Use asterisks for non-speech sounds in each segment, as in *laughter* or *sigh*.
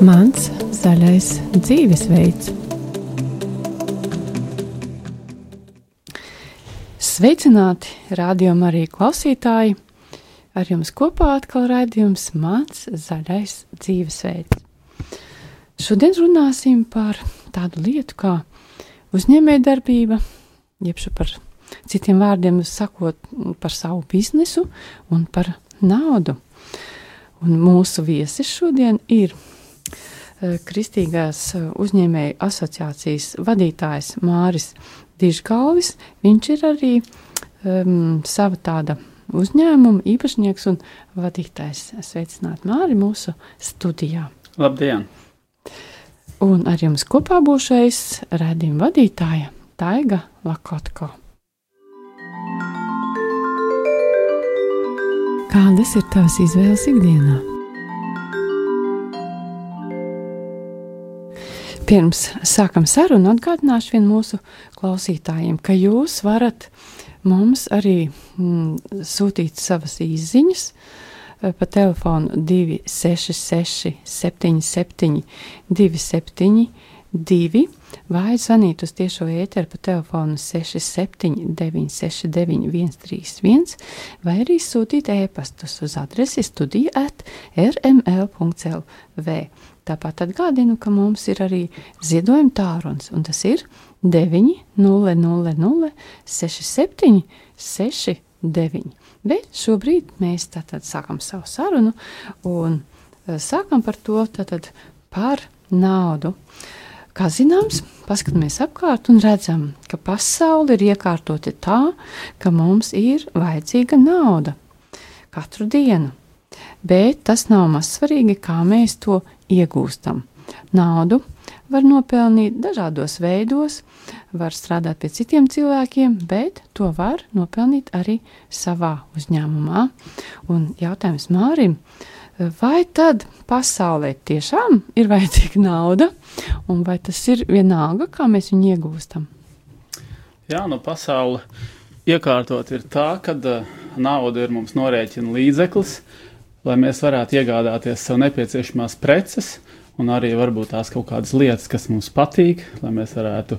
Mans zaļais dzīvesveids. Sveicināti, rādījumā arī klausītāji! Ar jums kopā atkal raidījums Mans zaļais dzīvesveids. Šodien runāsim par tādu lietu kā uzņēmējdarbība, jeb par citiem vārdiem sakot, par savu biznesu un par naudu. Un mūsu viesis šodien ir Kristīgās eh, uzņēmēju asociācijas vadītājs Māris Dižgalvis. Viņš ir arī um, sava tāda uzņēmuma īpašnieks un vadītājs. Sveicināt Māri mūsu studijā. Labdien! Un ar jums kopā būšais redzījuma vadītāja Taiga Lakotko. Kādas ir tavas izvēles ikdienā? Pirms sākam sarunu, atgādināšu vien mūsu klausītājiem, ka jūs varat mums arī mm, sūtīt savas īsiņas eh, pa telefonu 266, 77, 272, vai zvanīt uz tiešo ēteru pa telefonu 67, 969, 131, vai arī sūtīt ēpastus uz adresi studija at rml.lv. Tāpat atgādinu, ka mums ir arī ziedojuma tālrunis, un tas ir 900 67 69. Bet šobrīd mēs tātad sākam savu sarunu un eh, sākam par to tātad par naudu. Kā zināms, paskatāmies apkārt un redzam, ka pasaule ir iekārtota tā, ka mums ir vajadzīga nauda katru dienu. Bet tas nav maz svarīgi, kā mēs to iegūstam. Naudu var nopelnīt dažādos veidos, var strādāt pie citiem cilvēkiem, bet to var nopelnīt arī savā uzņēmumā. Un jautājums Mārim, vai tad pasaulē tiešām ir vajadzīga nauda, un vai tas ir vienalga, kā mēs viņu iegūstam? Jā, nu pasaule iekārtot ir tā, ka uh, nauda ir mums norēķina līdzeklis, uh, lai mēs varētu iegādāties sev nepieciešamās preces, un arī varbūt tās kaut kādas lietas, kas mums patīk, lai mēs varētu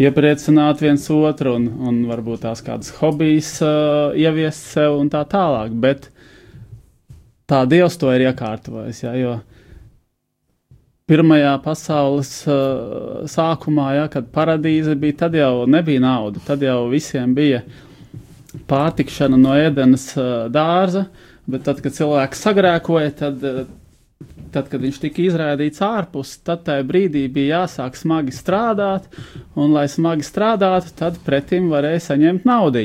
iepriecināt viens otru, un, un varbūt tās kādas hobijas uh, ieviest sev un tā tālāk. Bet tā Dievs to ir iekārtojis. Ja, jo pirmajā pasaules uh, sākumā, ja, kad paradīze bija, tad jau nebija nauda, tad jau visiem bija pārtikšana no ēdenes uh, dārza. Uh, Bet tad, kad cilvēks sagrēkoja, tad, eh, tad, kad viņš tika izrādīts ārpus, tad tajā brīdī bija jāsāk smagi strādāt, un, lai smagi strādātu, tad pretim varēja saņemt naudu.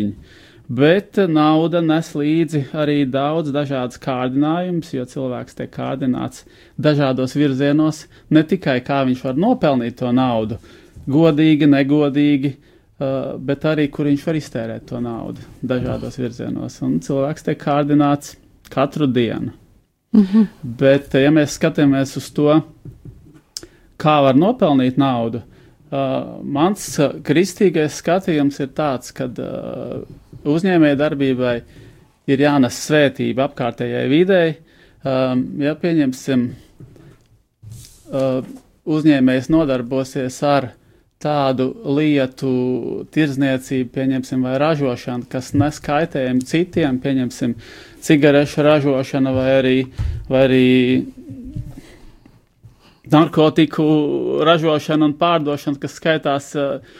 Bet nauda nes līdzi arī daudz dažādas kārdinājumus, jo cilvēks tiek kārdināts dažādos virzienos, ne tikai kā viņš var nopelnīt to naudu, godīgi, negodīgi, uh, bet arī kur viņš var iztērēt to naudu dažādos virzienos. Un cilvēks tiek kārdināts katru dienu. Mm -hmm. Bet, ja mēs skatāmies uz to, kā var nopelnīt naudu, uh, mans uh, kristīgais skatījums ir tāds, ka uh, uzņēmēja darbībai ir jānes svētība apkārtējai videi. Um, ja pieņemsim, uh, uzņēmējs nodarbosies ar tādu lietu tirzniecību, pieņemsim, vai ražošanu, kas nes kaitējumu citiem, pieņemsim, cigarešu ražošana vai arī, vai arī narkotiku ražošana un pārdošana, kas skaitās eh,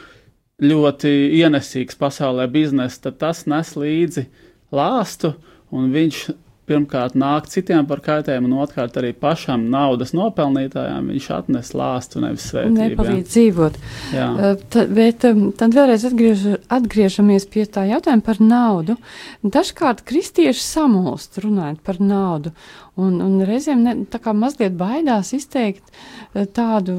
ļoti ienesīgs pasaulē biznesa, tad tas nes līdzi lāstu un viņš pirmkārt nāk citiem par kaitējumu, un otrkārt arī pašam naudas nopelnītājām viņš atnes lāstu, nevis svētību. Nepalīdz dzīvot. Jā. Uh, tad, bet tad vēlreiz atgriež, atgriežamies pie tā jautājuma par naudu. Dažkārt kristieši samulst runājot par naudu, un, un reizēm ne, tā kā mazliet baidās izteikt uh, tādu,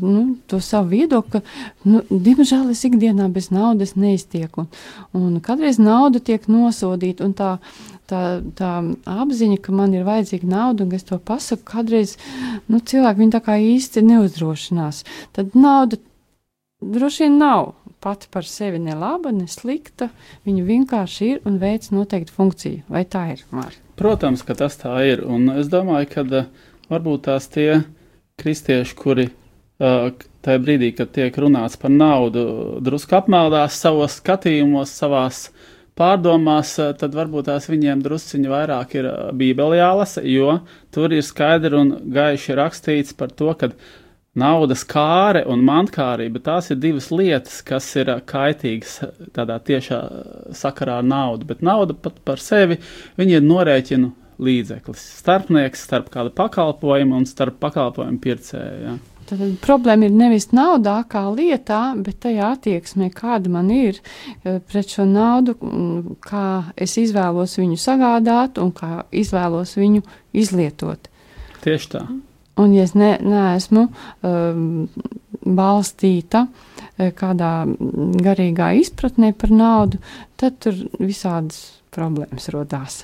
nu, to savu viedokli, ka, nu, diemžēl es ikdienā bez naudas neiztieku, un, un kādreiz nauda tiek nosodīta, un tā, tā, tā apziņa, ka man ir vajadzīga nauda, un es to pasaku, kādreiz nu, cilvēki viņu tā kā īsti neuzdrošinās. Tad nauda droši vien nav pati par sevi ne laba, ne slikta. Viņa vienkārši ir un veic noteiktu funkciju. Vai tā ir? Māri? Protams, ka tas tā ir. Un es domāju, ka uh, varbūt tās tie kristieši, kuri uh, tajā brīdī, kad tiek runāts par naudu, drusku apmeldās savos skatījumos, savās pārdomās, uh, tad varbūt tās viņiem drusciņi vairāk ir uh, bībeli jālasa, jo tur ir skaidri un gaiši rakstīts par to, ka naudas kāre un mantkārība tās ir divas lietas, kas ir uh, kaitīgas tādā tiešā sakarā ar naudu, bet nauda pat par sevi, ir norēķinu līdzeklis, starpnieks starp kādu pakalpojumu un starp pakalpojumu pircēju. Ja. Tad problēma ir nevis naudā kā lietā, bet tajā attieksmē, kāda man ir eh, pret šo naudu, kā es izvēlos viņu sagādāt un kā izvēlos viņu izlietot. Tieši tā. Un, ja es ne, neesmu um, balstīta eh, kādā garīgā izpratnē par naudu, tad tur visādas problēmas rodās.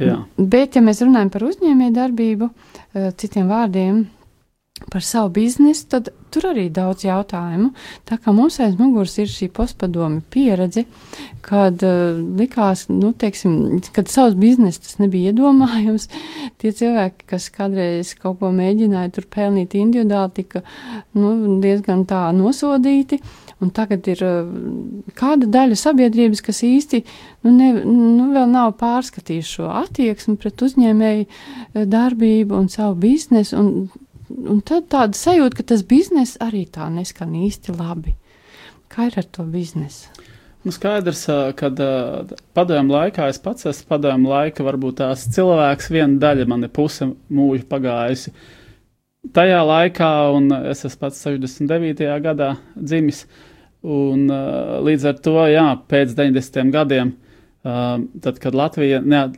Jā. Bet, ja mēs runājam par uzņēmēju darbību, eh, citiem vārdiem, par savu biznesu, tad tur arī daudz jautājumu. Tā kā mums aiz muguras ir šī postpadomi pieredze, kad uh, likās, nu, teiksim, kad savs biznes tas nebija iedomājums, *laughs* tie cilvēki, kas kādreiz kaut ko mēģināja tur pelnīt individuāli, tika, nu, diezgan tā nosodīti. Un tagad ir uh, kāda daļa sabiedrības, kas īsti nu, ne, nu, vēl nav pārskatījuši šo attieksmi pret uzņēmēju uh, darbību un savu biznesu. Un, un tad tāda sajūta, ka tas bizness arī tā neskan īsti labi. Kā ir ar to biznesu? Nu, skaidrs, ka padomju laikā es pats esmu padomju laika, varbūt tās cilvēks, viena daļa man ir puse mūža pagājusi. Tajā laikā, un es esmu pats 69. gadā dzimis, Un, līdz ar to, jā, pēc 90. gadiem, tad, kad Latvija neat,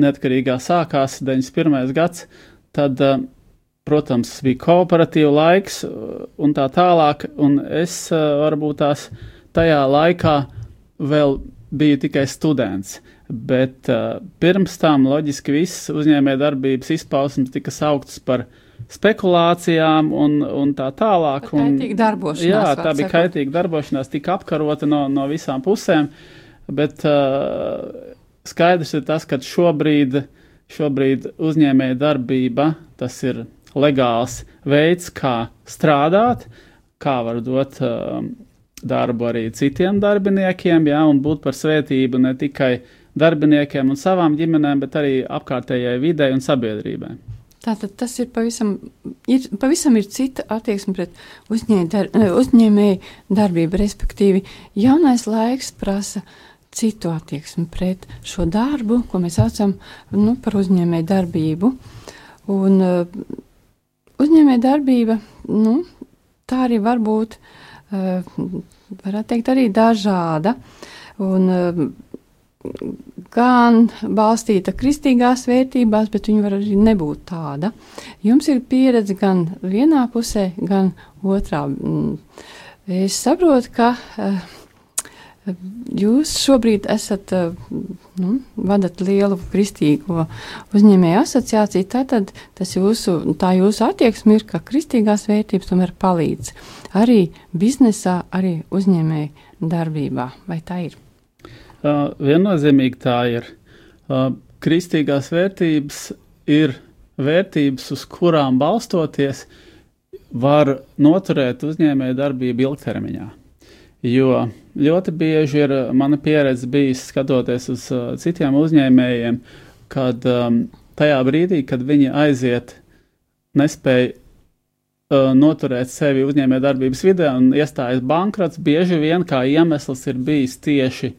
neatkarīgā sākās, 91. gads, tad, protams, bija kooperatīva laiks un tā tālāk, un es varbūt tās tajā laikā vēl biju tikai students. Bet uh, pirms tam loģiski visas uzņēmē darbības izpausmes tika sauktas par uh, spekulācijām un, un tā tālāk. Un, jā, tā bija kaitīga darbošanās, tika apkarota no, no visām pusēm, bet uh, skaidrs ir tas, ka šobrīd, šobrīd uzņēmēja darbība, tas ir legāls veids, kā strādāt, kā var dot uh, darbu arī citiem darbiniekiem, jā, un būt par svētību ne tikai darbiniekiem un savām ģimenēm, bet arī apkārtējai videi un sabiedrībai. Tātad tas ir pavisam, ir, pavisam ir cita attieksme pret dar, uzņēmēju darbību, respektīvi jaunais laiks prasa citu attieksmi pret šo darbu, ko mēs saucam nu, par uzņēmēju darbību. Un uh, uzņēmēju darbība, nu, tā arī var būt, uh, varētu teikt, arī dažāda. Un, uh, gan balstīta kristīgās vērtībās, bet viņa var arī nebūt tāda. Jums ir pieredze gan vienā pusē, gan otrā. Mm. Es saprotu, ka uh, jūs šobrīd esat, uh, nu, vadat lielu kristīgo uzņēmēju asociāciju, tātad tas jūsu, tā jūsu attieksme ir, ka kristīgās vērtības tomēr palīdz arī biznesā, arī uzņēmēju darbībā. Vai tā ir? Uh, viennozīmīgi tā ir. Uh, kristīgās vērtības ir vērtības, uz kurām balstoties var noturēt uzņēmēju darbību ilgtermiņā. Jo ļoti bieži ir mana pieredze bijis skatoties uz uh, citiem uzņēmējiem, kad um, tajā brīdī, kad viņi aiziet, nespēja uh, noturēt sevi uzņēmēju darbības vidē un iestājas bankrots, bieži vien kā iemesls ir bijis tieši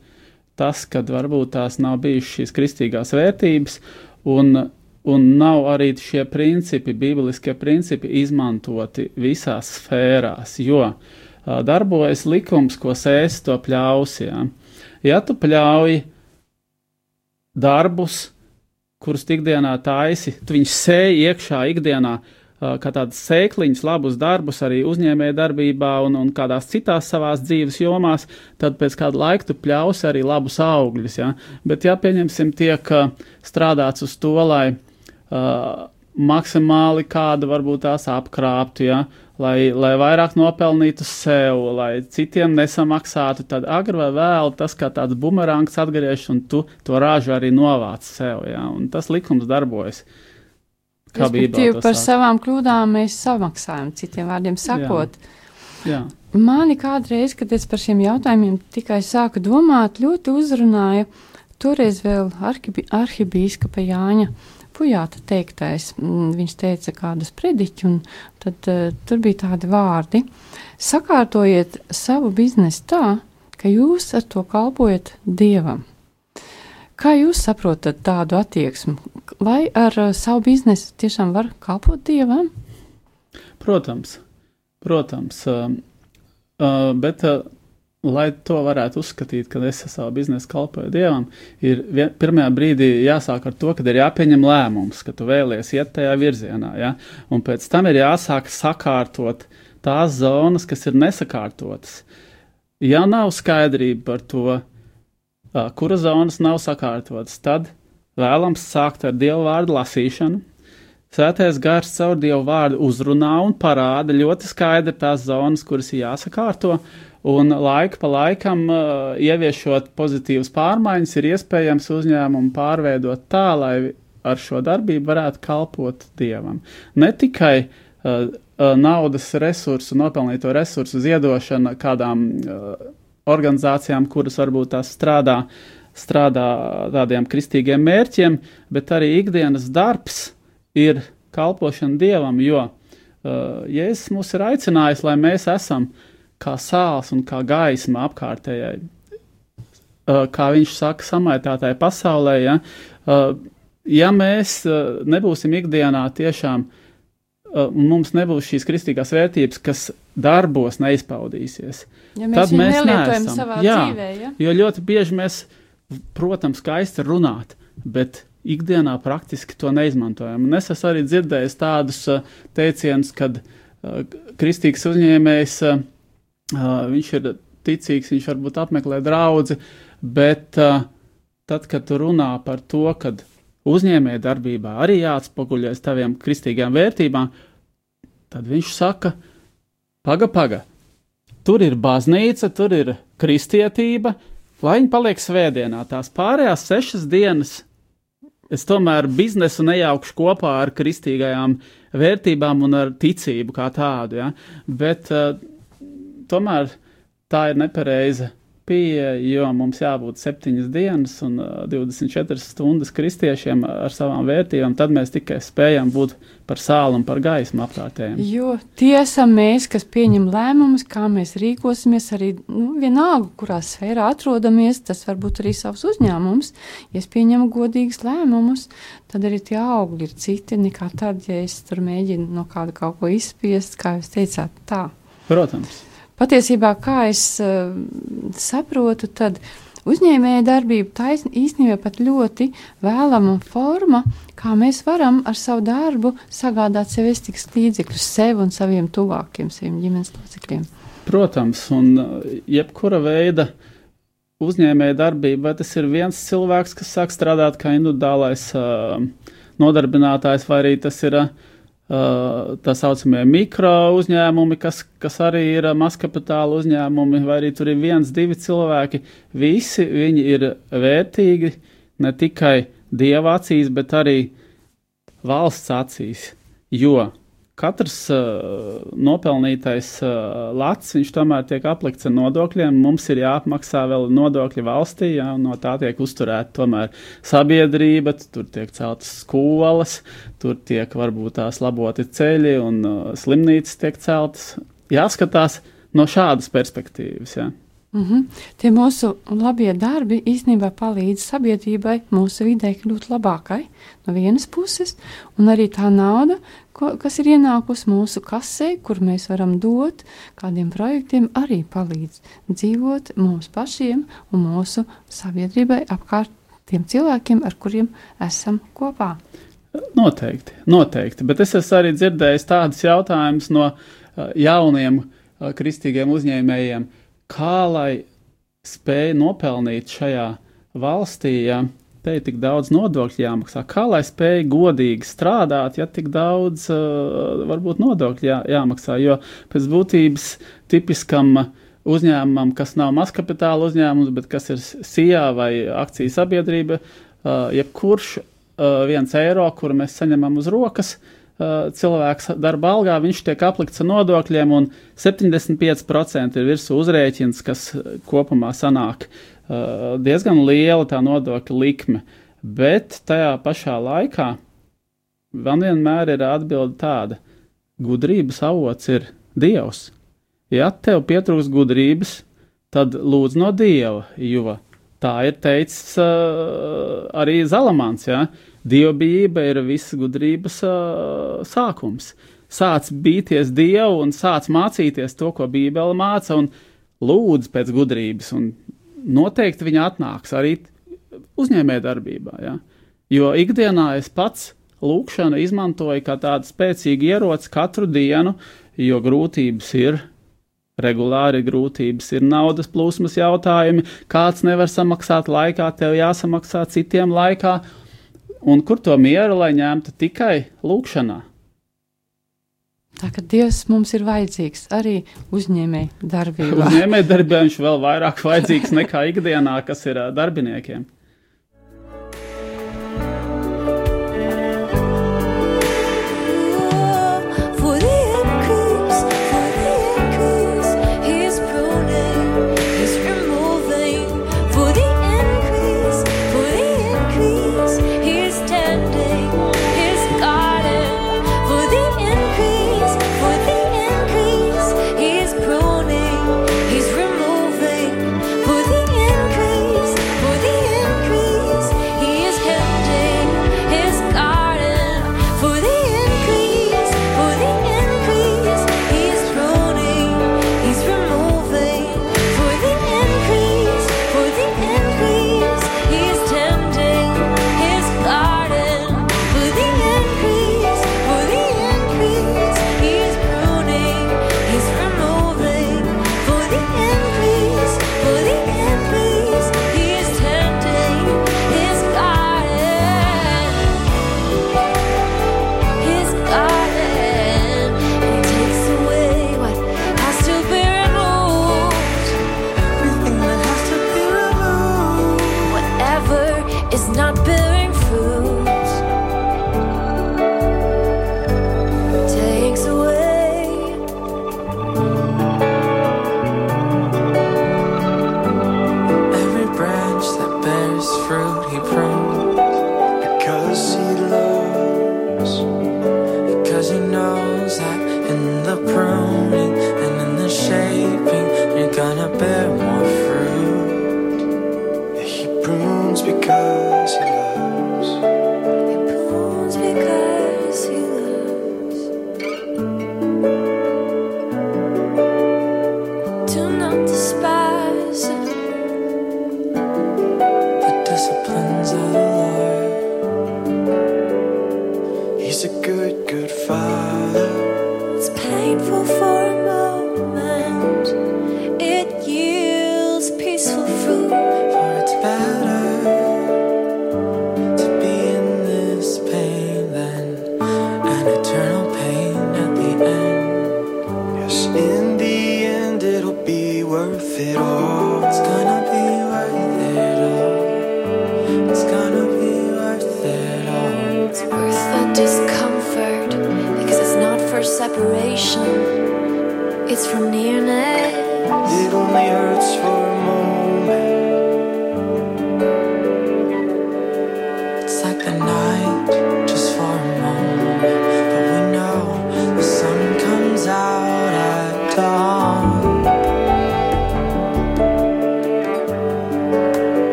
tas, ka varbūt tās nav bijušas šīs kristīgās vērtības, un, un nav arī šie principi, bībeliskie principi, izmantoti visās sfērās, jo darbojas likums, ko sēs to pļausi. Ja, tu pļauj darbus, kurus ikdienā taisi, tu viņus sēji iekšā ikdienā, uh, kā tādas sēkliņas, labus darbus arī uzņēmēja darbībā un, un kādās citās savās dzīves jomās, tad pēc kāda laika tu pļausi arī labus augļus. Ja? Bet, ja pieņemsim, tiek strādāts uz to, lai uh, maksimāli kādu varbūt tās apkrāptu, ja? Lai, lai vairāk nopelnītu sev, lai citiem nesamaksātu, tad agri vai vēl tas kā tāds bumerangs atgriežas un tu to rāžu arī novāc sev. Ja? Un tas likums darbojas. to par saka. savām kļūdām mēs samaksājam, citiem vārdiem sakot. Jā, Mani kādreiz, kad es par šiem jautājumiem tikai sāku domāt, ļoti uzrunāja toreiz vēl arhibīskapa Jāņa Pujāta teiktais. Mm, Viņš teica kādus prediķus, un tad uh, tur bija tādi vārdi. Sakārtojiet savu biznesu tā, ka jūs ar to kalpojat Dievam. Kā jūs saprotat tādu attieksmi? Vai ar uh, savu biznesu tiešām var kalpot Dievam? protams, protams. Uh, uh, bet, uh, lai to varētu uzskatīt, ka es savu biznesu kalpoju Dievam, ir vien, pirmajā brīdī jāsāk ar to, ka ir jāpieņem lēmums, ka tu vēlies iet tajā virzienā. Ja? Un pēc tam ir jāsāk sakārtot tās zonas, kas ir nesakārtotas. Ja nav skaidrība par to, uh, kura zonas nav sakārtotas, tad vēlams sākt ar Dieva vārdu lasīšanu. Svētais gars caur Dievu vārdu uzrunā un parāda ļoti skaidri tās zonas, kuras ir jāsakārto, un laika pa laikam uh, ieviešot pozitīvas pārmaiņas, ir iespējams uzņēmumu pārveidot tā, lai ar šo darbību varētu kalpot Dievam. Ne tikai uh, uh, naudas resursu, nopelnīto resursu ziedošana kādām uh, organizācijām, kuras varbūt tās strādā, strādā tādiem kristīgiem mērķiem, bet arī ikdienas darbs ir kalpošana Dievam, jo uh, Jēzus mūs ir aicinājis, lai mēs esam kā sāls un kā gaisma apkārtējai, uh, kā viņš saka, samaitātai pasaulē. Ja, uh, ja mēs uh, nebūsim ikdienā tiešām, un mums nebūs šīs kristīgās vērtības, kas darbos neizpaudīsies, Ja Tad mēs viņu mēs nelietojam neesam. savā Jā. dzīvē, ja? Jo ļoti bieži mēs, protams, skaisti runāt, bet ikdienā praktiski to neizmantojam. Un es esmu arī dzirdējis tādus teicienus, kad uh, kristīgs uzņēmējs, uh, uh, viņš ir ticīgs, viņš varbūt apmeklē draugu, bet uh, tad, kad tu runā par to, ka uzņēmēja darbībā arī jāatspoguļojas taviem kristīgām vērtībām, tad viņš saka, paga, paga, tur ir baznīca, tur ir kristietība, lai viņi paliek svētdienā. Tās pārējās sešas dienas es tomēr biznesu nejaukšu kopā ar kristīgajām vērtībām un ar ticību kā tādu. Ja? Bet uh, tomēr tā ir nepareiza pieeja, jo mums jābūt septiņas dienas un uh, 24 stundas kristiešiem ar savām vērtībām, tad mēs tikai spējam būt par sālu un par gaismu apkārtējiem. Jo tie esam mēs, kas pieņem lēmumus, kā mēs rīkosimies, arī nu, vienalga, kurā sfērā atrodamies. Tas var būt arī savs uzņēmums. Ja es pieņemu godīgus lēmumus, tad arī tie augļi ir citi nekā tad, ja es tur mēģinu no kāda kaut ko izspiest, kā jūs teicāt, tā. Protams. Patiesībā, kā es uh, saprotu, tad uzņēmēja darbība īs- īstenībā pat ļoti vēlama forma, kā mēs varam ar savu darbu sagādāt sev estikas līdzekļus sev un saviem tuvākiem, saviem ģimenes locekļiem. Protams, un uh, jebkura veida uzņēmēja darbība, vai tas ir viens cilvēks, kas sāk strādāt kā individuālais uh, nodarbinātājs, vai arī tas ir uh, tā saucamie mikro uzņēmumi, kas, kas arī ir mazkapitāla uzņēmumi, vai arī tur ir viens, divi cilvēki. Visi viņi ir vērtīgi ne tikai dieva acīs, bet arī valsts acīs. Jo katrs uh, nopelnītais uh, lats, viņš tomēr tiek aplikts ar nodokļiem. Mums ir jāapmaksā vēl nodokļi valstī, jā, no tā tiek uzturēta tomēr sabiedrība, tur tiek celtas skolas, tur tiek varbūt tās laboti ceļi un uh, slimnīcas tiek celtas. Jāskatās no šādas perspektīvas. Jā. Mm -hmm. Tie mūsu labie darbi īstenībā palīdz sabiedrībai, mūsu vidē kļūt labākai no vienas puses, un arī tā nauda, ko, kas ir ienākusi mūsu kasē, kur mēs varam dot kādiem projektiem, arī palīdz dzīvot mums pašiem un mūsu sabiedrībai apkārt tiem cilvēkiem, ar kuriem esam kopā. Noteikti, noteikti. Bet es esmu arī dzirdējis tādus jautājumus no uh, jauniem uh, kristīgiem uzņēmējiem, kā lai spēj nopelnīt šajā valstī, ja te ir tik daudz nodokļu jāmaksā, kā lai spēj godīgi strādāt, ja tik daudz uh, varbūt nodokļu jā, jāmaksā. Jo pēc būtības tipiskam uzņēmumam, kas nav mazkapitāla uzņēmums, bet kas ir SIA vai akciju sabiedrība, uh, jebkurš uh, viens eiro, kuru mēs saņemam uz rokas, uh, cilvēks darba algā, viņš tiek aplikts ar nodokļiem, un 75% ir virsū uzrēķins, kas kopumā sanāk diezgan liela tā nodokļa likme. Bet tajā pašā laikā man vienmēr ir atbilde tāda: gudrības avots ir Dievs. Ja tev pietrūks gudrības, tad lūdz no Dieva, jo tā ir teicis uh, arī Zalamans. Ja? Dievbijība ir visas gudrības uh, sākums. Sāc bīties Dievu un sāc mācīties to, ko Bībele māca, un lūdz pēc gudrības. Un noteikti viņa atnāks arī uzņēmē darbībā. Ja? Jo ikdienā es pats lūkšanu izmantoju kā tādu spēcīgu ieroci katru dienu, jo grūtības ir regulāri grūtības, ir naudas plūsmas jautājumi, kāds nevar samaksāt laikā, tev jāsamaksā citiem laikā, un kur to mieru lai ņemtu tikai lūkšanā. Tā kā Dievs mums ir vajadzīgs arī uzņēmēji darbībā. Uzņēmēji darbībā viņš vēl vairāk vajadzīgs nekā ikdienā, kas ir darbiniekiem.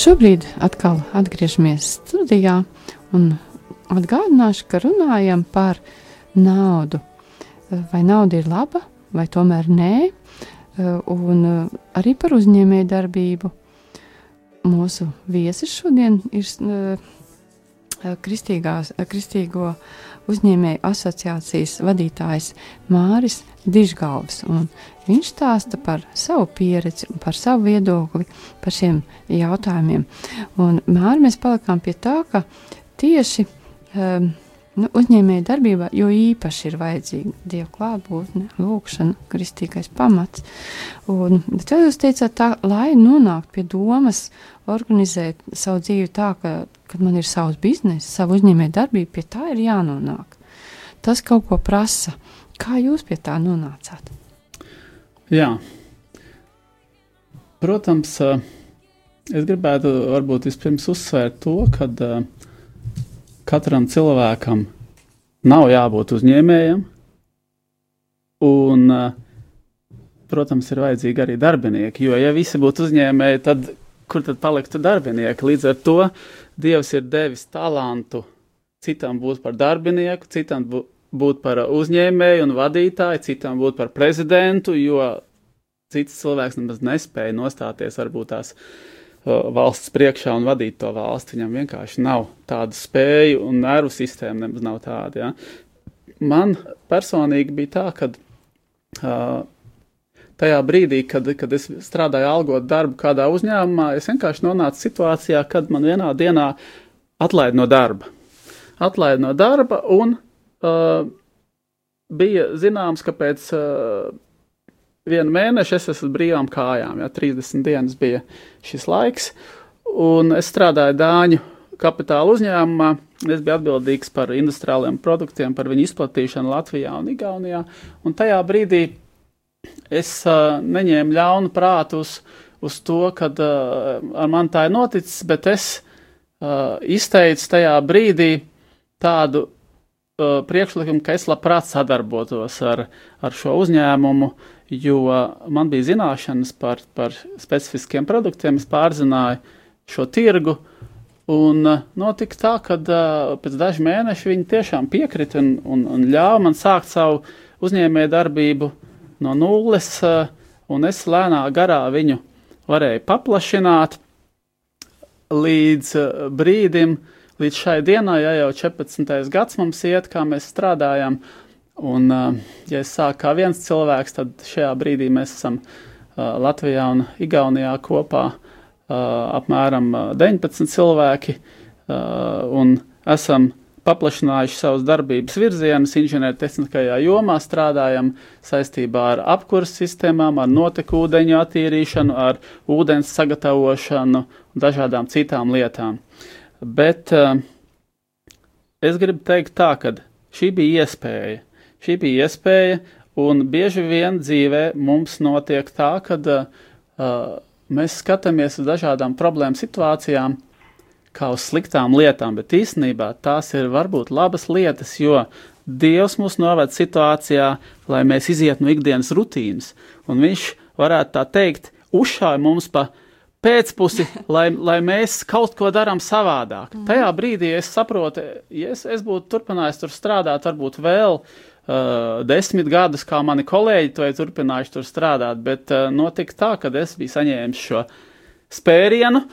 Šobrīd atkal atgriežamies studijā un atgādināšu, ka runājam par naudu. Vai nauda ir laba, vai tomēr nē, un arī par uzņēmēju darbību. Mūsu viesis šodien ir kristīgās, kristīgo uzņēmēju asociācijas vadītājs Māris Dižgalvs. Viņš stāsta par savu pieredzi, par savu viedokli par šiem jautājumiem. Un Māri mēs palikām pie tā, ka tieši um, nu, uzņēmēja darbībā, jo īpaši ir vajadzīga dieva klātbūtne, lūkšana, kristīgais pamats. Un, bet jūs teicāt, tā, lai nonāktu pie domas, organizēt savu dzīvi tā, ka, kad man ir savs bizness, savu uzņēmēju darbību, pie tā ir jānonāk. Tas kaut ko prasa. Kā jūs pie tā nonācāt? Jā. Protams, eh, es gribētu varbūt vispirms uzsvērt to, ka uh, katram cilvēkam nav jābūt uzņēmējam, un, eh, protams, ir vajadzīgi arī darbinieki. Jo, ja visi būtu uzņēmēji, tad kur tad paliktu darbinieki? Līdz ar to Dievs ir devis talantu citam būt par darbinieku, citam būt par uzņēmēju un vadītāju, citam būt par prezidentu, jo cits cilvēks nemaz nespēja nostāties varbūt tās uh, valsts priekšā un vadīt to valsti. Viņam vienkārši nav tādu spēju, un nervu sistēma nemaz nav tāda. Ja. Man personīgi bija tā, ka uh, tajā brīdī, kad, kad es strādāju algot darbu kādā uzņēmumā, es vienkārši nonācu situācijā, kad man vienā dienā atlaid no darba. Atlaid no darba un uh, bija zināms, ka pēc uh, vienu mēnešu es esmu brīvām kājām. Jā, 30 dienas bija šis laiks, un es strādāju Dāņu kapitāla uzņēmumā. Es biju atbildīgs par industriāliem produktiem, par viņu izplatīšanu Latvijā un Igaunijā. Un tajā brīdī es uh, neņēmu ļaunu prātu uz, uz to, ka uh, ar mani tā ir noticis, bet es uh, izteicu tajā brīdī tādu uh, priekšlikumu, ka es labprāt sadarbotos ar, ar šo uzņēmumu, jo man bija zināšanas par, par specifiskiem produktiem, es pārzināju šo tirgu. Un uh, notika tā, ka uh, pēc dažiem mēnešiem viņi tiešām piekrita un, un, un ļāva man sākt savu uzņēmēju darbību no nulles, uh, un es lēnā garā viņu varēju paplašināt līdz brīdim, līdz šai dienai, ja jau 14. gads mums iet, kā mēs strādājam, uh, Un, ja es sāku kā viens cilvēks, tad šajā brīdī mēs esam Latvijā un Igaunijā kopā apmēram 19 cilvēki un esam paplašinājuši savus darbības virzienus inženiertehniskajā jomā, strādājam saistībā ar apkurses sistēmām, ar notekūdeņu attīrīšanu, ar ūdens sagatavošanu un dažādām citām lietām. Bet es gribu teikt tā, ka šī bija iespēja. Šī bija iespēja, un bieži vien dzīvē mums notiek tā, ka uh, mēs skatāmies uz dažādām problēmu situācijām kā uz sliktām lietām, bet īstenībā tās ir varbūt labas lietas, jo Dievs mūs noved situācijā, lai mēs izietu no ikdienas rutīnas, un Viņš varētu tā teikt, uzšāja mums pa pēcpusi, lai, lai mēs kaut ko darām savādāk. Mm. Tajā brīdī es saprotu, ja es, es būtu turpinājis tur strādāt, varbūt vēl uh, desmit gadus, kā mani kolēģi to ir turpinājuši tur strādāt, bet uh, notika tā, ka es biju saņēmis šo spērienu,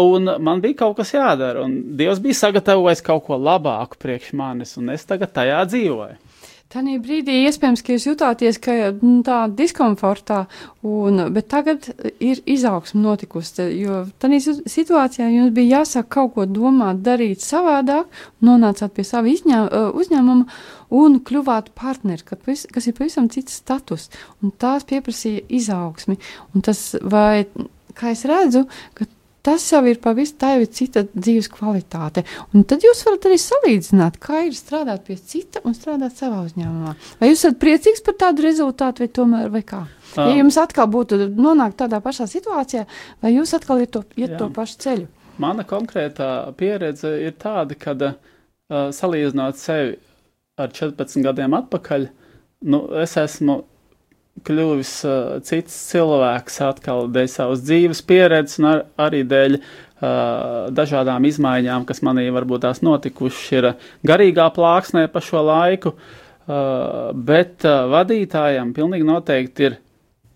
un man bija kaut kas jādara, un Dievs bija sagatavojis kaut ko labāku priekš manis, un es tagad tajā dzīvoju. Tanī brīdī iespējams, ka jūs jutāties ka, nu, tā diskomfortā, un, bet tagad ir izaugsme notikusi, jo tanī situācijā jums bija jāsāk kaut ko domāt, darīt savādāk, nonācāt pie sava izņēm, uzņēmuma un kļuvāt partneri, kas ir pavisam cits status, tās pieprasīja izaugsmi, un tas vai, kā es redzu, ka tas jau ir pavisam tā jau ir cita dzīves kvalitāte. Un tad jūs varat arī salīdzināt, kā ir strādāt pie cita un strādāt savā uzņēmumā. Vai jūs esat priecīgs par tādu rezultātu, vai tomēr, vai kā? Ja jums atkal būtu nonākt tādā pašā situācijā, vai jūs atkal iet to, iet to pašu ceļu? Mana konkrētā pieredze ir tāda, ka uh, salīdzinot sevi ar 14 gadiem atpakaļ, nu, es esmu kļuvis uh, cits cilvēks atkal dēļ savas dzīves pieredzes un ar, arī dēļ uh, dažādām izmaiņām, kas manī varbūt tās notikušas, ir garīgā plāksnē pa šo laiku, uh, bet uh, vadītājam pilnīgi noteikti ir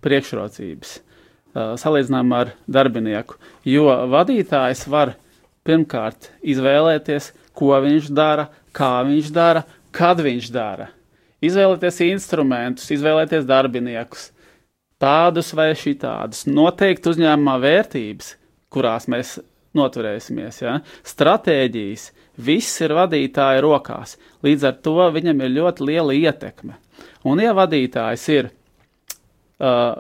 priekšrocības uh, salīdzinājumā ar darbinieku, jo vadītājs var pirmkārt izvēlēties, ko viņš dara, kā viņš dara, kad viņš dara. Izvēlēties instrumentus, izvēlēties darbiniekus, tādus vai šitādus, noteikti uzņēmumā vērtības, kurās mēs noturēsimies, ja? stratēģijas, viss ir vadītāja rokās. Līdz ar to viņam ir ļoti liela ietekme. Un, ja vadītājs ir uh,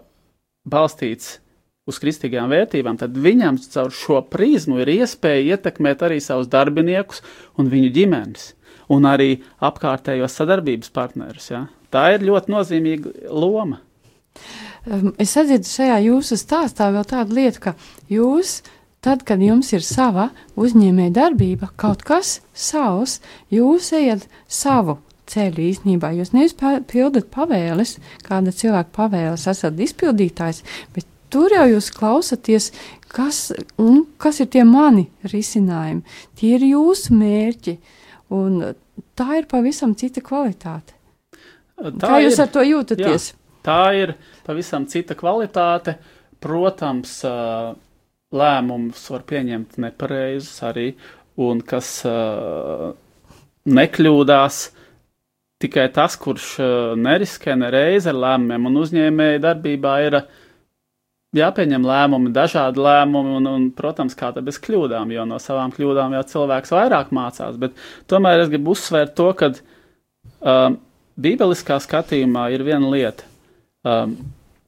balstīts uz kristīgām vērtībām, tad viņam caur šo prizmu ir iespēja ietekmēt arī savus darbiniekus un viņu ģimenes, un arī apkārtējos sadarbības partnerus. Ja? Tā ir ļoti nozīmīga loma. Es atzīstu šajā jūsu stāstā vēl tādu lietu, ka jūs, tad, kad jums ir sava uzņēmēja darbība, kaut kas savs, jūs ejat savu ceļu īstenībā. Jūs nevis pildat pavēles, kāda cilvēka pavēles esat izpildītājs, bet tur jau jūs klausaties, kas, kas ir tie mani risinājumi. Tie ir jūsu mērķi, un tā ir pavisam cita kvalitāte. Tā Kā jūs ir, ar to jūtaties? Jā, tā ir pavisam cita kvalitāte. Protams, lēmumus var pieņemt nepareizus arī, un kas nekļūdās, tikai tas, kurš neriskē nereiz ar lēmumiem un uzņēmēja darbībā ir uh, jāpieņem lēmumi, dažādi lēmumi, un, un, protams, kā tā bez kļūdām, jo no savām kļūdām jau cilvēks vairāk mācās. Bet tomēr es gribu uzsvērt to, ka um, bībeliskā skatījumā ir viena lieta. Um,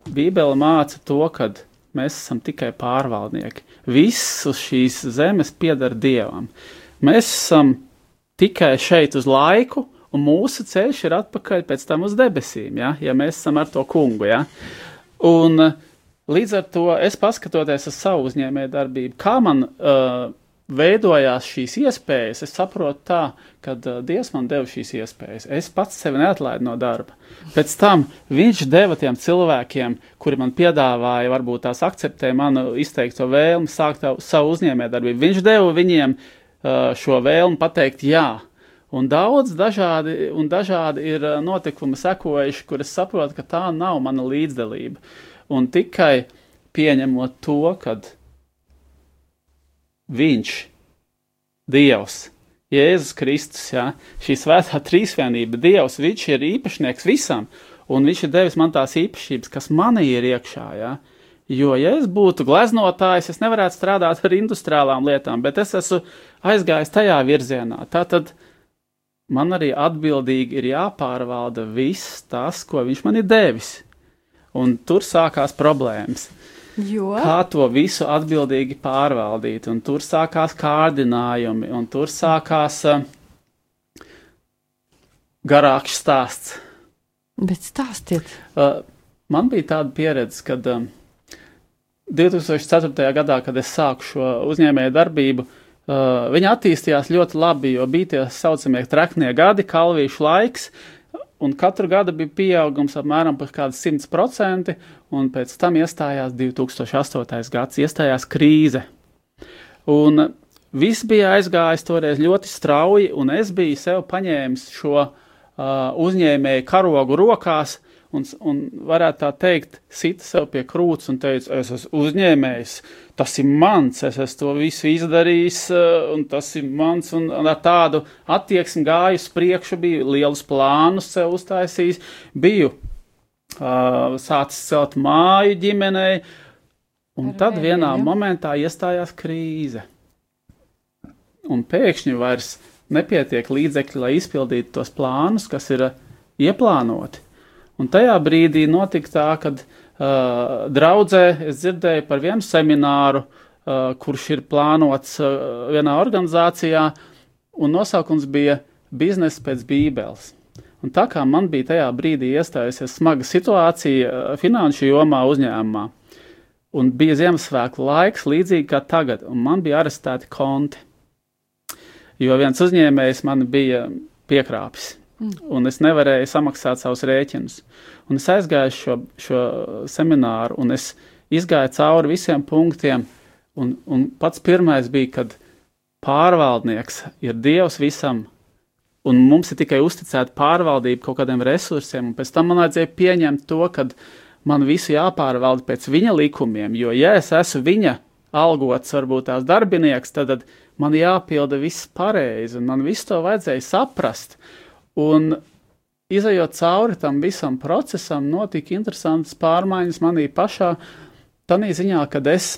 Bībele māca to, ka mēs esam tikai pārvaldnieki. Viss uz šīs zemes pieder Dievam. Mēs esam tikai šeit uz laiku, un mūsu ceļš ir atpakaļ pēc tam uz debesīm, ja, ja mēs esam ar to kungu. Ja. Un, uh, Līdz ar to es paskatoties uz savu uzņēmēju darbību, kā man uh, veidojās šīs iespējas, es saprotu tā, ka uh, Dievs man deva šīs iespējas. Es pats sevi neatlaidu no darba. Pēc tam viņš deva tiem cilvēkiem, kuri man piedāvāja, varbūt tās akceptēja manu izteikto vēlmi sākt savu uzņēmēju darbību. Viņš deva viņiem uh, šo vēlmi pateikt jā. Un daudz dažādi, un dažādi ir uh, notikumi sekojuši, kur es saprotu, ka tā nav mana līdzdalība. Uh, un tikai pieņemot to, ka Viņš, Dievs, Jēzus Kristus, ja, šī svētā trīsvienība, Dievs, Viņš ir īpašnieks visam, un Viņš ir devis man tās īpašības, kas manī ir iekšā. Ja. Jo, ja es būtu gleznotājs, es nevarētu strādāt ar industriālām lietām, bet es esmu aizgājis tajā virzienā. Tātad man arī atbildīgi ir jāpārvalda viss tas, ko viņš man ir devis un tur sākās problēmas. Jo? Kā to visu atbildīgi pārvaldīt, un tur sākās kārdinājumi, un tur sākās uh, garāks stāsts. Bet stāstiet. Uh, man bija tāda pieredze, kad um, 2004. gadā, kad es sāku šo uzņēmēju darbību, uh, viņa attīstījās ļoti labi, jo bija tie saucamie traknie gadi, kalvīšu laiks, uh, Un katru gadu bija pieaugums apmēram par kādu 100%, un pēc tam iestājās 2008. gads, iestājās krīze. Un viss bija aizgājis toreiz ļoti strauji, un es biju sev paņēmis šo uh, uzņēmēju karogu rokās, un, un varētu tā teikt, sita sev pie krūts un teica, es esmu uzņēmējs, tas ir mans, es esmu to visu izdarījis, eh, un tas ir mans, un ar tādu attieksmi gāju uz priekšu, biju lielus plānus sev uztaisījis, biju uh, sācis celt māju ģimenei, un Ar tad vienā ja? momentā iestājās krīze. Un pēkšņi vairs nepietiek līdzekļi, lai izpildītu tos plānus, kas ir ieplānoti. Un tajā brīdī notika tā, ka uh, draudzē es dzirdēju par vienu semināru, uh, kurš ir plānots uh, vienā organizācijā, un nosaukums bija Biznesa pēc Bībeles. Un tā kā man bija tajā brīdī iestājusies smaga situācija uh, finanšu jomā uzņēmumā, un bija Ziemassvētku laiks, līdzīgi kā tagad, un man bija arestēti konti, jo viens uzņēmējs man bija piekrāpis un es nevarēju samaksāt savus rēķinus. Un es aizgāju šo, šo semināru, un es izgāju cauri visiem punktiem, un, un pats pirmais bija, kad pārvaldnieks ir Dievs visam, un mums ir tikai uzticēta pārvaldība kaut kādiem resursiem, un pēc tam man vajadzēja pieņemt to, ka man visu jāpārvalda pēc viņa likumiem, jo ja es esmu viņa algots, varbūt tās darbinieks, tad, tad man jāpilda viss pareizi, un man visu to vajadzēja saprast. Un izējot cauri tam visam procesam, notika interesantas pārmaiņas manī pašā. Tādā ziņā, kad es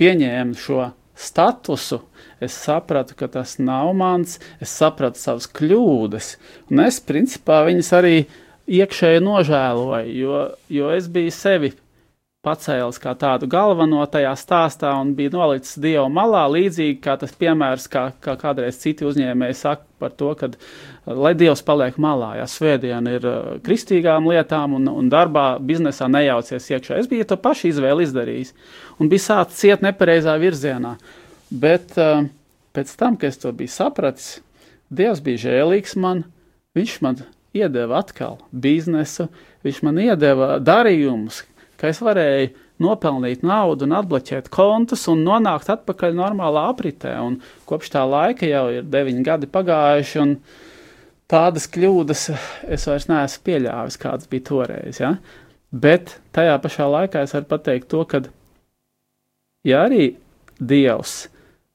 pieņēmu šo statusu, es sapratu, ka tas nav mans, es sapratu savas kļūdas, un es principā viņas arī iekšēji nožēloju, jo, jo es biju sevi pacēlis kā tādu galveno tajā stāstā un bija nolicis dievu malā, līdzīgi kā tas piemērs, kā, kā kādreiz citi uzņēmēji saka par to, ka lai dievs paliek malā, ja svētdiena ir uh, kristīgām lietām un, un darbā, biznesā nejaucies iekšā. Es biju to pašu izvēli izdarījis un biju sācis ciet nepareizā virzienā, bet uh, pēc tam, kad es to biju sapratis, dievs bija žēlīgs man, viņš man iedeva atkal biznesu, viņš man iedeva darījumus, ka es varēju nopelnīt naudu un atbloķēt kontus un nonākt atpakaļ normālā apritē. Un kopš tā laika jau ir deviņi gadi pagājuši, un tādas kļūdas es vairs neesmu pieļāvis, kādas bija toreiz. Ja? Bet tajā pašā laikā es varu pateikt to, ka, ja arī Dievs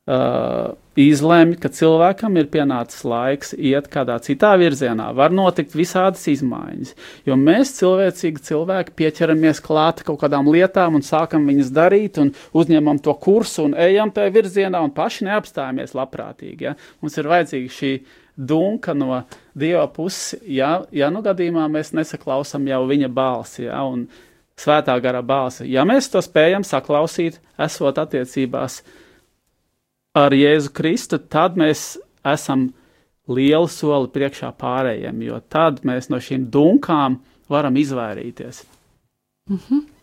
uh, izlemj, ka cilvēkam ir pienācis laiks iet kādā citā virzienā, var notikt visādas izmaiņas. Jo mēs, cilvēcīgi cilvēki, pieķeramies klāt kaut kādām lietām un sākam viņas darīt, un uzņemam to kursu un ejam tajā virzienā, un paši neapstājamies labprātīgi. Ja? Mums ir vajadzīga šī dunka no Dieva puses, ja, ja nu gadījumā mēs nesaklausām jau viņa balsi. Ja? Un, Svētā gara balsi. Ja mēs to spējam saklausīt, esot attiecībās uh, ar Jēzu Kristu, tad mēs esam lielu soli priekšā pārējiem, jo tad mēs no šīm dunkām varam izvairīties. Mm -hmm.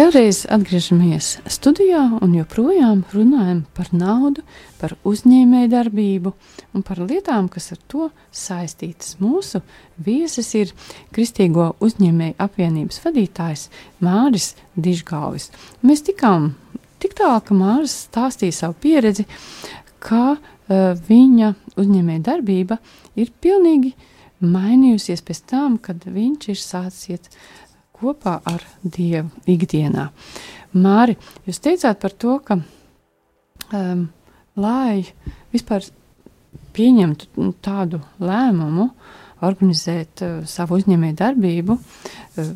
Vēlreiz atgriežamies studijā un joprojām runājam par naudu, par uzņēmēju darbību un par lietām, kas ar to saistītas. Mūsu viesis ir Kristīgo uzņēmēju apvienības vadītājs Māris Dižgāvis. Mēs tikām tik tālu, ka Māris stāstīja savu pieredzi, kā uh, viņa uzņēmēja darbība ir pilnīgi mainījusies pēc tam, kad viņš ir sācis iet kopā ar Dievu ikdienā. Māri, jūs teicāt par to, ka, um, lai vispār pieņemtu tādu lēmumu, organizēt uh, savu uzņēmēju darbību, uh,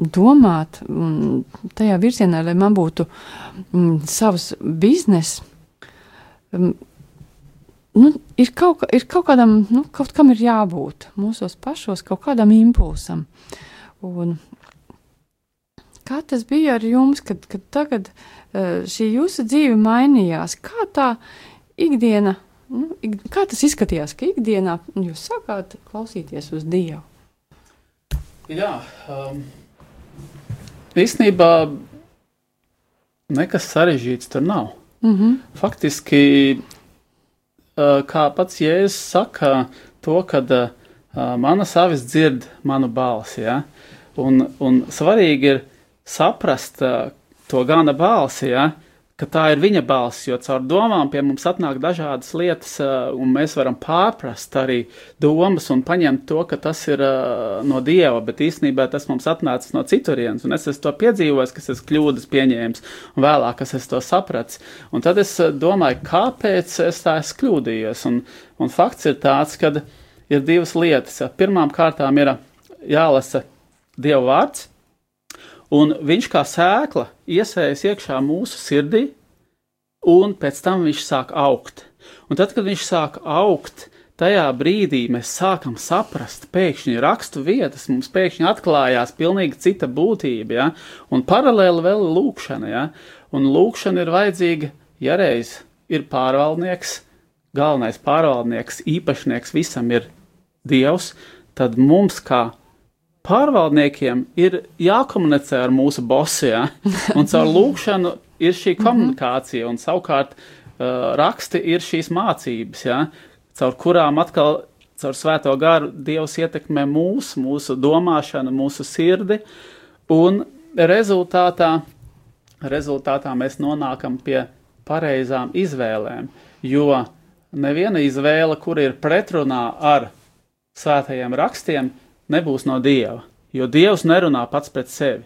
domāt un tajā virzienā, lai man būtu mm, savs bizness, um, nu, ir, kaut, ir kaut kādam, nu, kaut kam ir jābūt mūsos pašos, kaut kādam impulsam. Un Kā tas bija ar jums, kad, kad tagad uh, šī jūsu dzīve mainījās? Kā tā ikdiena, nu, ik, kā tas izskatījās, ka ikdienā jūs sākāt klausīties uz Dievu? Jā, um, īstenībā nekas sarežģīts tur nav. Mm -hmm. Faktiski, uh, kā pats Jēzus saka, to, kad uh, manas avis dzird manu balsi, ja? un, un svarīgi ir saprast uh, to gana balsi, ja, ka tā ir viņa balss, jo caur domām pie mums atnāk dažādas lietas, uh, un mēs varam pārprast arī domas un paņemt to, ka tas ir uh, no Dieva, bet īstenībā tas mums atnācis no citurienes, un es esmu to piedzīvojis, kas es kļūdas pieņēmis, un vēlāk es to saprats, un tad es domāju, kāpēc es tā esmu kļūdījies, un, un fakts ir tāds, ka ir divas lietas. Pirmām kārtām ir jālasa Dieva vārds, Un viņš kā sēkla iesējas iekšā mūsu sirdī, un pēc tam viņš sāk augt. Un tad, kad viņš sāk augt, tajā brīdī mēs sākam saprast, pēkšņi rakstu vietas, mums pēkšņi atklājās pilnīgi cita būtība, ja? un paralēli vēl ir lūkšana, ja? un lūkšana ir vajadzīga, ja reiz ir pārvaldnieks, galvenais pārvaldnieks, īpašnieks visam ir Dievs, tad mums kā pārvaldniekiem ir jākomunicē ar mūsu bosiem, *laughs* un caur lūkšanu ir šī mhm. komunikācija, un savukārt uh, raksti ir šīs mācības, ja, caur kurām atkal caur svēto garu Dievs ietekmē mūs, mūsu domāšanu, mūsu sirdi, un rezultātā, rezultātā mēs nonākam pie pareizām izvēlēm, jo neviena izvēle, kur ir pretrunā ar svētajiem rakstiem, nebūs no Dieva, jo Dievs nerunā pats pret sevi.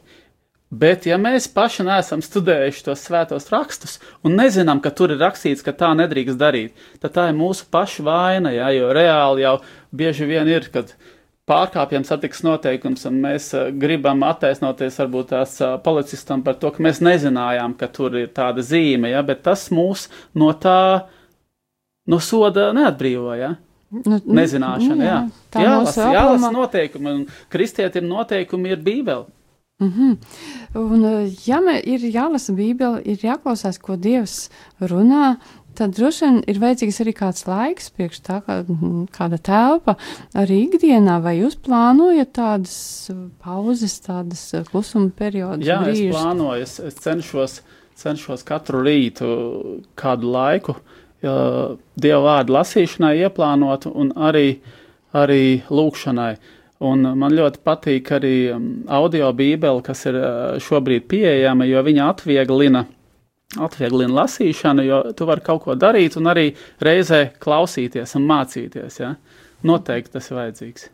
Bet, ja mēs paši neesam studējuši tos svētos rakstus un nezinām, ka tur ir rakstīts, ka tā nedrīkst darīt, tad tā ir mūsu paša vaina, jā, jo reāli jau bieži vien ir, kad pārkāpjam satiks noteikums un mēs uh, gribam attaisnoties varbūt tās uh, policistam par to, ka mēs nezinājām, ka tur ir tāda zīme, jā, bet tas mūs no tā, no soda neatbrīvo, jā. Nu, nu, Nezināšana, nu, jā. jā. Jālasa, jālasa noteikumi, un kristietim noteikumi ir bībeli. Mm -hmm. Un, ja ir jālasa Bībele, ir jāklausās, ko Dievs runā, tad droši vien ir vajadzīgs arī kāds laiks, priekš tā kā, kāda telpa arī ikdienā, vai jūs plānojat tādas pauzes, tādas klusuma periodus? Jā, brīžus? es plānoju, es, es cenšos, cenšos katru rītu kādu laiku uh, Dieva vārdu lasīšanai ieplānot un arī, arī lūkšanai. Un man ļoti patīk arī um, audio bībele, kas ir uh, šobrīd pieejama, jo viņa atvieglina, atvieglina lasīšanu, jo tu vari kaut ko darīt un arī reizē klausīties un mācīties. Ja? Noteikti tas ir vajadzīgs.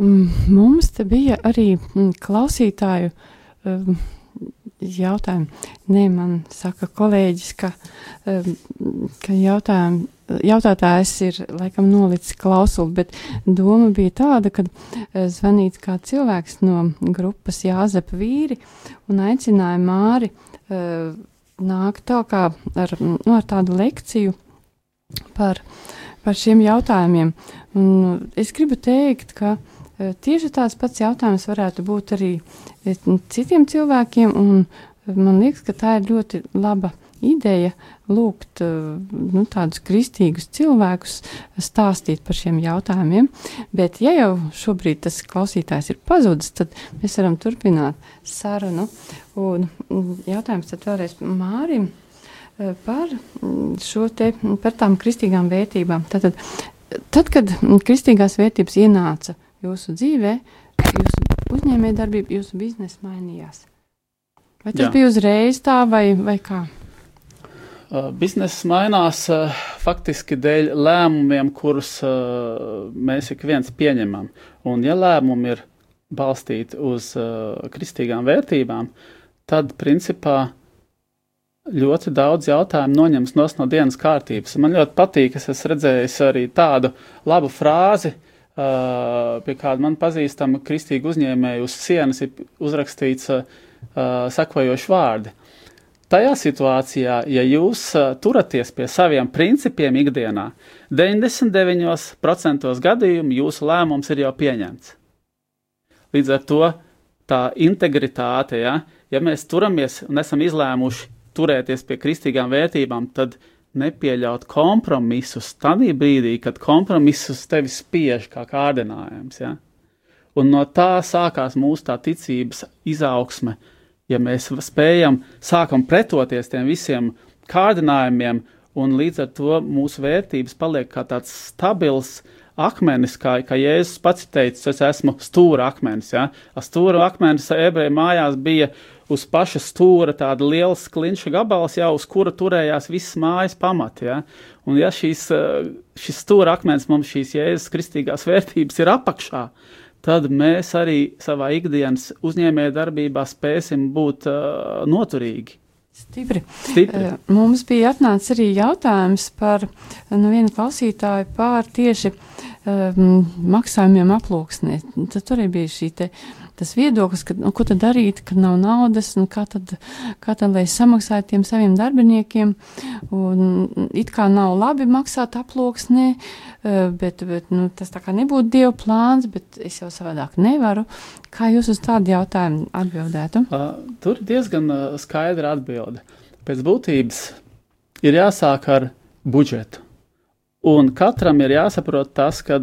Mm, mums te bija arī mm, klausītāju um, jautājumu. Nē, man saka kolēģis, ka, ka jautājumu, jautātājs ir laikam nolicis klausuli, bet doma bija tāda, ka eh, zvanīts kā cilvēks no grupas Jāzepa vīri un aicināja Māri eh, nākt tā kā ar, nu, ar tādu lekciju par, par šiem jautājumiem. Un es gribu teikt, ka tieši tāds pats jautājums varētu būt arī citiem cilvēkiem, un man liekas, ka tā ir ļoti laba ideja lūgt nu, tādus kristīgus cilvēkus stāstīt par šiem jautājumiem. Bet, ja jau šobrīd tas klausītājs ir pazudis, tad mēs varam turpināt sarunu. Un jautājums tad vēlreiz Mārim par šo te, par tām kristīgām vērtībām. Tātad, tad, kad kristīgās vērtības ienāca jūsu dzīvē, jūsu uzņēmējdarbība, jūsu biznesa mainījās. Vai tas Jā. bija uzreiz tā vai, vai kā? Uh, biznesa mainās uh, faktiski dēļ lēmumiem, kurus uh, mēs ik viens pieņemam. Un, ja lēmumi ir balstīti uz uh, kristīgām vērtībām, tad principā ļoti daudz jautājumu noņems no dienas kārtības. Man ļoti patīk, es esmu redzējis arī tādu labu frāzi, uh, pie kāda man pazīstama kristīga uzņēmēja uz sienas ir uzrakstīts uh, sekojoši vārdi. Tajā situācijā, ja jūs uh, turaties pie saviem principiem ikdienā, 99% gadījumu jūsu lēmums ir jau pieņemts. Līdz ar to tā integritāte, ja, ja mēs turamies un esam izlēmuši turēties pie kristīgām vērtībām, tad nepieļaut kompromisus tādā brīdī, kad kompromisus tevi spiež kā kārdinājums. Ja? Un no tā sākās mūsu tā ticības izaugsme. Ja mēs spējam, sākam pretoties tiem visiem kārdinājumiem, un līdz ar to mūsu vērtības paliek kā tāds stabils akmenis, kā, kā Jēzus pats teica, es esmu stūra akmenis. Ja? Stūra akmenis ebreju mājās bija uz paša stūra tāda liela klinša gabals, jau uz kura turējās visas mājas pamati. Ja? Un ja šīs, eh, šis stūra akmens mums šīs jēzus kristīgās vērtības ir apakšā, tad mēs arī savā ikdienas uzņēmēja darbībā spēsim būt uh, noturīgi. Stipri. Stipri. Uh, mums bija atnācis arī jautājums par nu, vienu klausītāju pār tieši um, maksājumiem aploksnē. Tad tur arī bija šī te tas viedoklis, ka, nu, ko tad darīt, kad nav naudas, un kā tad, kā tad lai samaksātu tiem saviem darbiniekiem, un it kā nav labi maksāt aploksnē, eh, bet, bet nu, tas tā kā nebūtu Dieva plāns, bet es jau savādāk nevaru. Kā jūs uz tādu jautājumu atbildētu? Uh, tur diezgan uh, skaidra atbilde. Pēc būtības ir jāsāk ar budžetu. Un katram ir jāsaprot tas, ka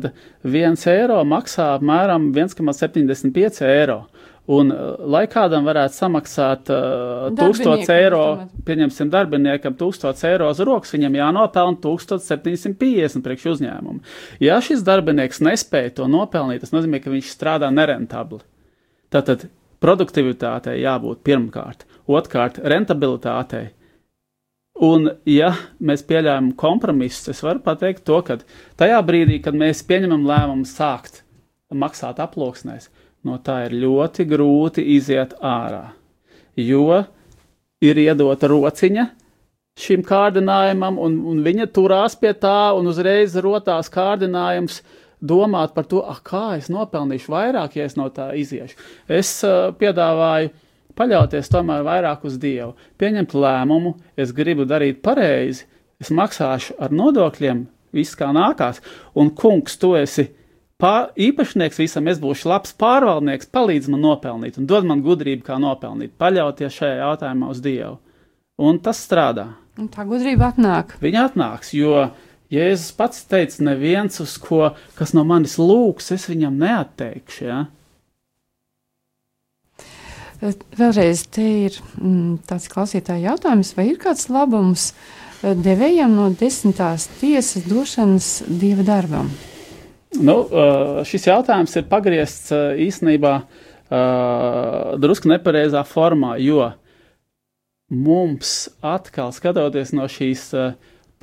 viens eiro maksā apmēram 1,75 eiro. Un, uh, lai kādam varētu samaksāt uh, 1000 eiro, pieņemsim, darbiniekam 1000 eiro uz rokas, viņam jānopelna 1750 priekš uzņēmumu. Ja šis darbinieks nespēja to nopelnīt, tas nozīmē, ka viņš strādā nerentabli. Tātad produktivitātei jābūt pirmkārt, otrkārt, rentabilitātei Un, ja mēs pieļāvām kompromisus, es varu pateikt to, ka tajā brīdī, kad mēs pieņemam lēmumu sākt maksāt aploksnēs, no tā ir ļoti grūti iziet ārā. Jo ir iedota rociņa šim kārdinājumam, un, un viņa turās pie tā, un uzreiz rotās kārdinājums domāt par to, kā es nopelnīšu vairāk, ja es no tā iziešu. Es uh, piedāvāju paļauties tomēr vairāk uz Dievu, pieņemt lēmumu, es gribu darīt pareizi, es maksāšu ar nodokļiem, viss kā nākās, un kungs, tu esi pār, īpašnieks visam, es būšu labs pārvaldnieks, palīdz man nopelnīt un dod man gudrību, kā nopelnīt, paļauties šajā jautājumā uz Dievu. Un tas strādā. Un tā gudrība atnāk. Viņa atnāks, jo Jēzus pats teica, neviens, uz ko, kas no manis lūgs, es viņam neatteikšu. Ja? Eh, vēlreiz te ir mm, tāds klausītāja jautājums, vai ir kāds labums eh, devējam no desmitās tiesas došanas dieva darbam? Nu, eh, šis jautājums ir pagriezts īstenībā drusku nepareizā formā, jo mums atkal skatoties no šīs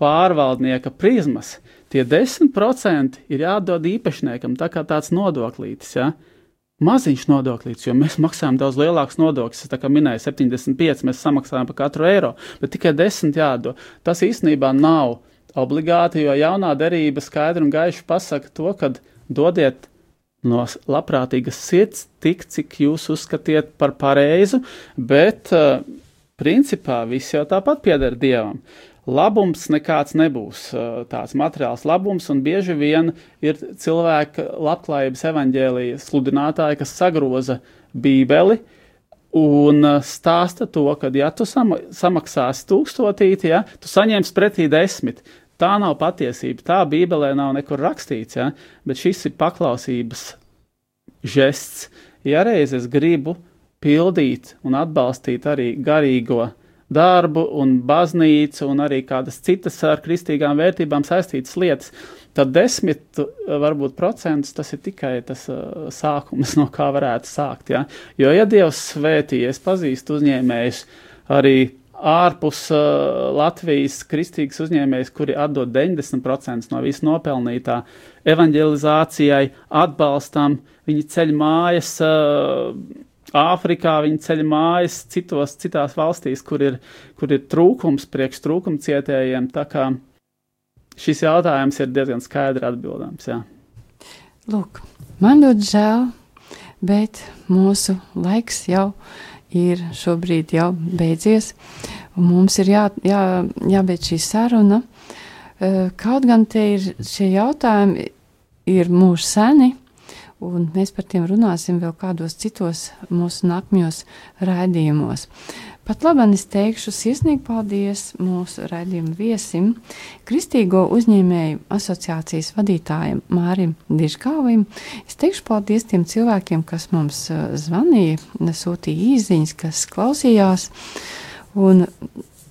pārvaldnieka prizmas, tie 10% ir jādod īpašniekam, tā kā tāds nodoklītis. Ja? Uh, maziņš nodoklis, jo mēs maksājam daudz lielākus nodokļus. Es kā minēju, 75 mēs samaksājam par katru eiro, bet tikai 10 jādod. Tas īstenībā nav obligāti, jo jaunā derība skaidri un gaiši pasaka to, ka dodiet no labprātīgas sirds tik, cik jūs uzskatiet par pareizu, bet uh, principā viss jau tāpat pieder Dievam labums nekāds nebūs tāds materiāls labums, un bieži vien ir cilvēki labklājības evaņģēlīja sludinātāji, kas sagroza bībeli un uh, stāsta to, ka, ja tu sama, samaksāsi tūkstotīti, ja, tu saņemsi pretī desmit. Tā nav patiesība. Tā Bībelē nav nekur rakstīts, ja, bet šis ir paklausības žests. Ja reiz es gribu pildīt un atbalstīt arī garīgo darbu un baznīcu un arī kādas citas ar kristīgām vērtībām saistītas lietas, tad desmit varbūt procentus tas ir tikai tas uh, sākums, *laughs* no kā varētu sākt. Ja? Jo, ja Dievs svētī, es pazīstu uzņēmējus arī ārpus uh, Latvijas kristīgas uzņēmējas, kuri atdod 90% no visu nopelnītā evanģelizācijai, atbalstam, viņi ceļ mājas. Uh, Āfrikā viņi ceļ mājas, citos, citās valstīs, kur ir, kur ir trūkums priekš trūkuma cietējiem. Tā kā šis jautājums ir diezgan skaidri atbildams. Jā. Lūk, man ļoti žēl, bet mūsu laiks jau ir šobrīd jau beidzies, mums ir jā, jā, jābeidz šī saruna. Kaut gan te ir šie jautājumi, ir mūža seni, un mēs par tiem runāsim vēl kādos citos mūsu nākamajos raidījumos. Pat labi, es teikšu sirsnīgi paldies mūsu raidījuma viesim, Kristīgo uzņēmēju asociācijas vadītājam Mārim Dižkāvim. Es teikšu paldies tiem cilvēkiem, kas mums uh, zvanīja, sūtīja īziņas, kas klausījās. Un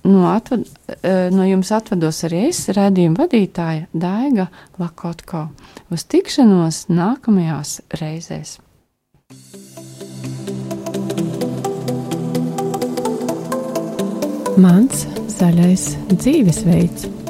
no, atvad, uh, no jums atvados arī es, raidījuma vadītāja Daiga Lakotko. Uz tikšanos nākamajās reizēs! Mans zaļais dzīvesveids.